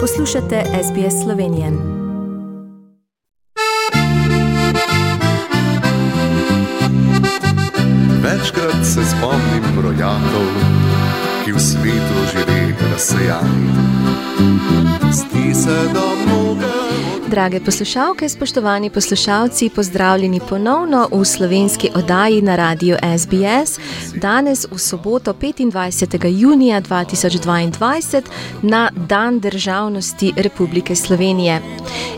Poslušate SBS Slovenije. Večkrat se spomnim rojakov, ki v svetu živi razsejani. Zdi se, mnoge. Drage poslušalke, spoštovani poslušalci, pozdravljeni ponovno v slovenski oddaji na radiju SBS. Danes v soboto 25. junija 2022 na Dan državnosti Republike Slovenije.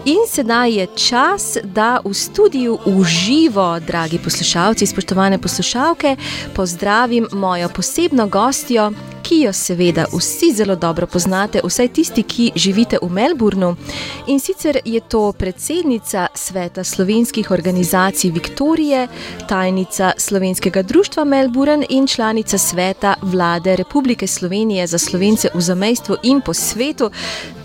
In sedaj je čas, da v studiu uživo, dragi poslušalci, spoštovane poslušalke, pozdravim mojo posebno gostjo. Ki jo seveda vsi zelo dobro poznate, vsaj tisti, ki živite v Melbournu. In sicer je to predsednica Sveta slovenskih organizacij Viktorije, tajnica Slovenskega društva Melbourne in članica Sveta vlade Republike Slovenije za slovence v zamestvu in po svetu.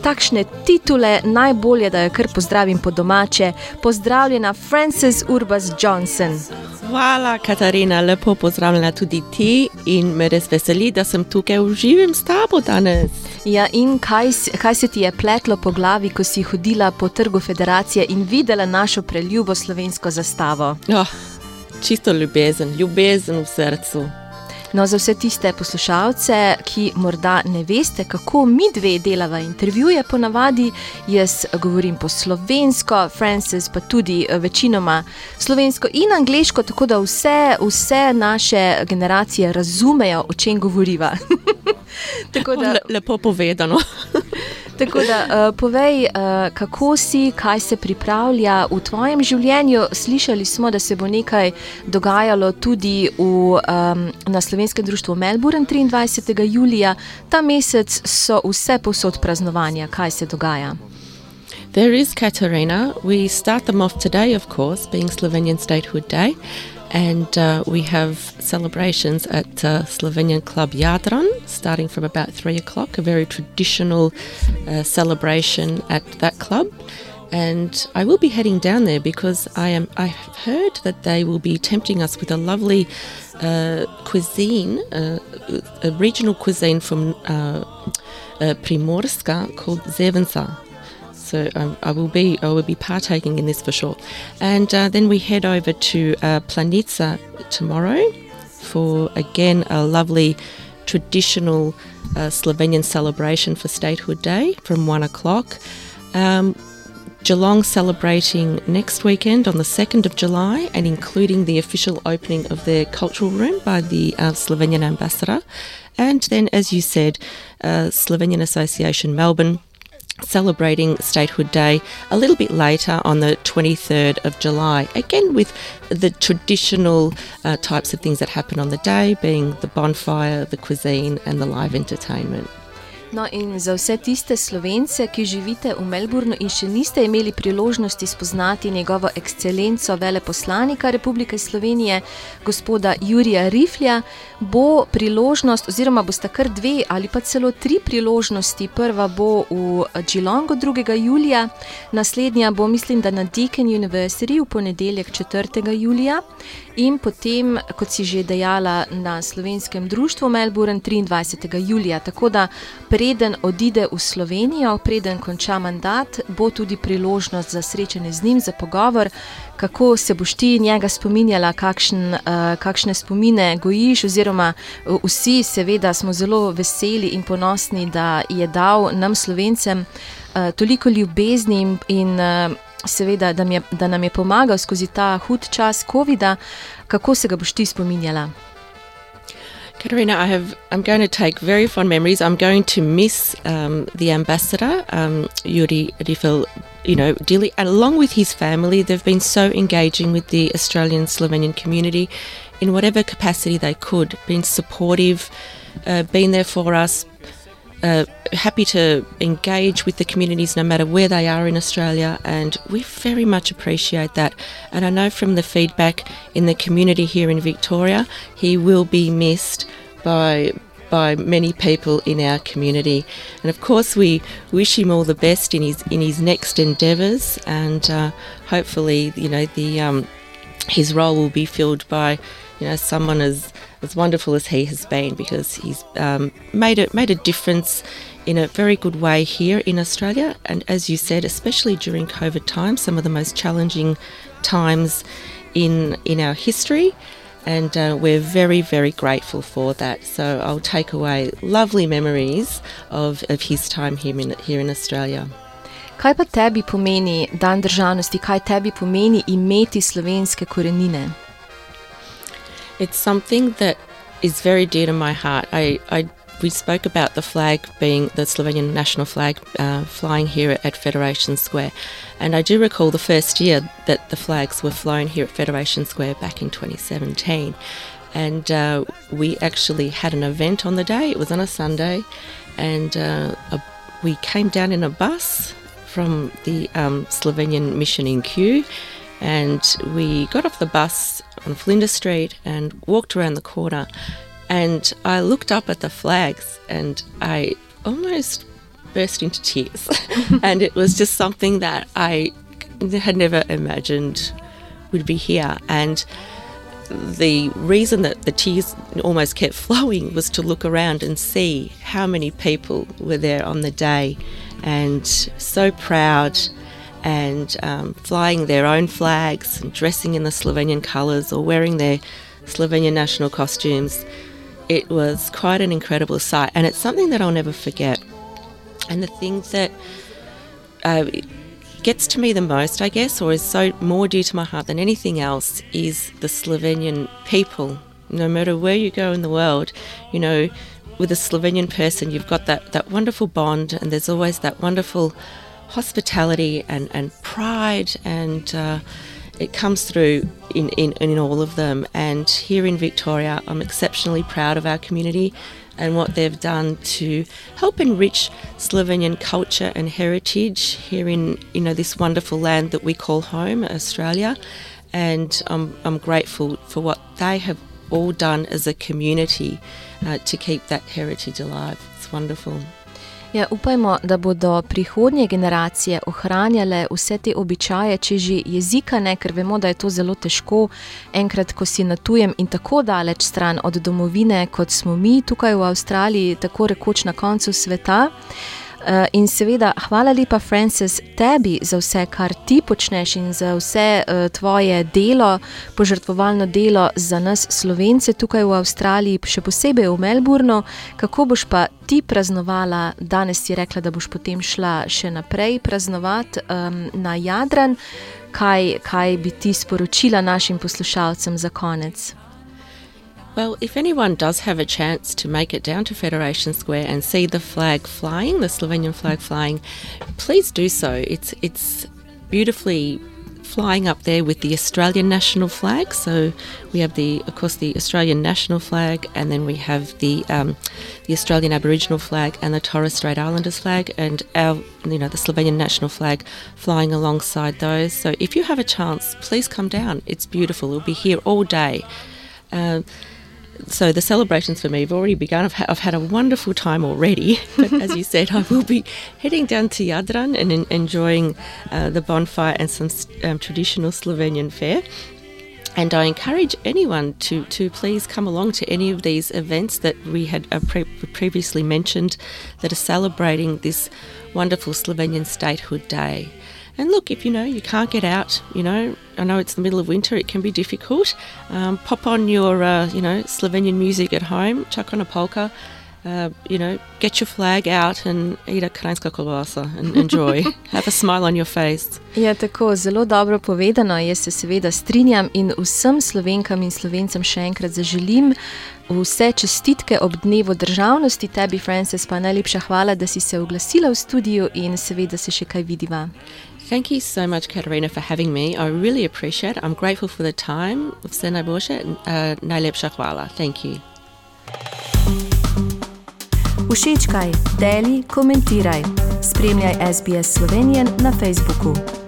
Takšne titule najbolje, da jo kar pozdravim po domače. Pozdravljena, Frances Urbas Johnson. Hvala, Katarina, lepo pozdravljena tudi ti in me res veseli, da sem tukaj v živem s tabo danes. Ja, in kaj, kaj se ti je pletlo po glavi, ko si hodila po trgu Federacije in videla našo preljubo slovensko zastavo? Oh, čisto ljubezen, ljubezen v srcu. No, za vse tiste poslušalce, ki morda ne veste, kako mi dve delava intervjuje, ponavadi jaz govorim po slovensko, Francis pa tudi večinoma slovensko in angliško, tako da vse, vse naše generacije razumejo, o čem govoriva. da, lepo povedano. Tako da, uh, povej, uh, kako si, kaj se pripravlja v tvojem življenju. Slišali smo, da se bo nekaj dogajalo tudi v, um, na Slovenskem društvu Melbourne 23. julija. Ta mesec so vse posod praznovanja. Kaj se dogaja? There is Katarina. We start them off today, of course, being Slovenian Statehood Day. And uh, we have celebrations at uh, Slovenian Club Jadran starting from about three o'clock, a very traditional uh, celebration at that club. And I will be heading down there because I am. I've heard that they will be tempting us with a lovely uh, cuisine, uh, a regional cuisine from uh, Primorska called Zevensa. So um, I will be I will be partaking in this for sure. And uh, then we head over to uh, Planica tomorrow for again a lovely traditional uh, Slovenian celebration for Statehood Day from one o'clock. Um, Geelong celebrating next weekend on the 2nd of July and including the official opening of their cultural room by the uh, Slovenian ambassador. And then, as you said, uh, Slovenian Association Melbourne celebrating Statehood Day a little bit later on the 23rd of July, again with the traditional uh, types of things that happen on the day, being the bonfire, the cuisine, and the live entertainment. No, in za vse tiste slovence, ki živite v Melbournu in še niste imeli priložnosti spoznati njegovo ekscelenco veleposlanika Republike Slovenije, gospoda Jurija Riflja, bo priložnost, oziroma boste kar dve ali pa celo tri priložnosti. Prva bo v Geelongu 2. julija, naslednja bo, mislim, da na Deakin University v ponedeljek 4. julija. In potem, kot si že dejala, na slovenskem društvu Melbourne 23. julija. Tako da, preden odide v Slovenijo, preden konča mandat, bo tudi priložnost za srečanje z njim, za pogovor, kako se boš ti njega spominjala, kakšen, uh, kakšne spomine gojiš. Oziroma, vsi, seveda, smo zelo veseli in ponosni, da je dal nam, slovencem, uh, toliko ljubezni in. Uh, seveda, da, je, da nam je pomagal skozi ta hud čas COVID-a, kako se ga boš ti spominjala? Katarina, I have. I'm going to take very fond memories. I'm going to miss um, the ambassador, um, Jurij Rifelj, you know, dearly, and along with his family. They've been so engaging with the Australian Slovenian community in whatever capacity they could, been supportive, uh, been there for us, uh, happy to engage with the communities no matter where they are in Australia, and we very much appreciate that. And I know from the feedback in the community here in Victoria, he will be missed by by many people in our community. And of course, we wish him all the best in his in his next endeavours, and uh, hopefully, you know, the um, his role will be filled by you know someone as as wonderful as he has been because he's um, made it made a difference in a very good way here in Australia. And as you said, especially during COVID times, some of the most challenging times in in our history. And uh, we're very, very grateful for that. So I'll take away lovely memories of, of his time here in, here in Australia. Kaj pa tebi pomeni dan državnosti, kaj tebi pomeni imeti slovenske korenine? It's something that is very dear to my heart. I, I we spoke about the flag being the Slovenian national flag uh, flying here at Federation Square. And I do recall the first year that the flags were flown here at Federation Square back in 2017. And uh, we actually had an event on the day, it was on a Sunday, and uh, a, we came down in a bus from the um, Slovenian mission in Kew. And we got off the bus on Flinders Street and walked around the corner and I looked up at the flags and I almost burst into tears. and it was just something that I had never imagined would be here. And the reason that the tears almost kept flowing was to look around and see how many people were there on the day and so proud and um, flying their own flags and dressing in the Slovenian colours or wearing their Slovenian national costumes it was quite an incredible sight, and it's something that I'll never forget. And the thing that uh, gets to me the most, I guess, or is so more dear to my heart than anything else, is the Slovenian people. No matter where you go in the world, you know, with a Slovenian person, you've got that, that wonderful bond, and there's always that wonderful hospitality and, and pride and uh, it comes through in, in, in all of them. And here in Victoria, I'm exceptionally proud of our community and what they've done to help enrich Slovenian culture and heritage here in you know this wonderful land that we call home, Australia. And I'm, I'm grateful for what they have all done as a community uh, to keep that heritage alive. It's wonderful. Ja, upajmo, da bodo prihodnje generacije ohranjale vse te običaje, če že jezika ne, ker vemo, da je to zelo težko, enkrat, ko si na tujem in tako daleč stran od domovine, kot smo mi tukaj v Avstraliji, tako rekoč na koncu sveta. Eh, in seveda, hvala lepa, Frances, tebi za vse, kar ti počneš in za vse uh, tvoje delo, požrtvovalno delo za nas, slovence, tukaj v Avstraliji, še posebej v Melbournu. Kako boš pa ti praznovala, danes si rekla, da boš potem šla še naprej praznovati um, na Jadran. Kaj, kaj bi ti sporočila našim poslušalcem za konec? Well, if anyone does have a chance to make it down to Federation Square and see the flag flying, the Slovenian flag flying, please do so. It's it's beautifully flying up there with the Australian national flag. So we have the, of course, the Australian national flag, and then we have the um, the Australian Aboriginal flag and the Torres Strait Islanders flag, and our, you know, the Slovenian national flag flying alongside those. So if you have a chance, please come down. It's beautiful. We'll be here all day. Uh, so the celebrations for me have already begun. I've, ha- I've had a wonderful time already. But as you said, I will be heading down to Jadran and in- enjoying uh, the bonfire and some um, traditional Slovenian fare. And I encourage anyone to, to please come along to any of these events that we had uh, pre- previously mentioned that are celebrating this wonderful Slovenian Statehood Day. And look, if you know you can't get out, you know, I know it's the middle of winter, it can be difficult. Um, pop on your, uh, you know, Slovenian music at home, chuck on a polka, uh, you know, get your flag out and eat a krajinska kolbasa and enjoy. Have a smile on your face. Ja, tako zelo dobro povedano. Jaz se seveda strinjam in vsem slovenkam in slovencem še enkrat zaželim vse čestitke ob dnevu državnosti. Tebi, Frances, pa najlepša hvala, da si se oglasila v studiu in seveda se še kaj vidiva. Thank you so much, Katarina, for having me. I really appreciate it. I'm grateful for the time. Vse najboljše. Uh, najlepša hvala. Thank you. Deli, komentiraj. Spremljaj SBS na Facebooku.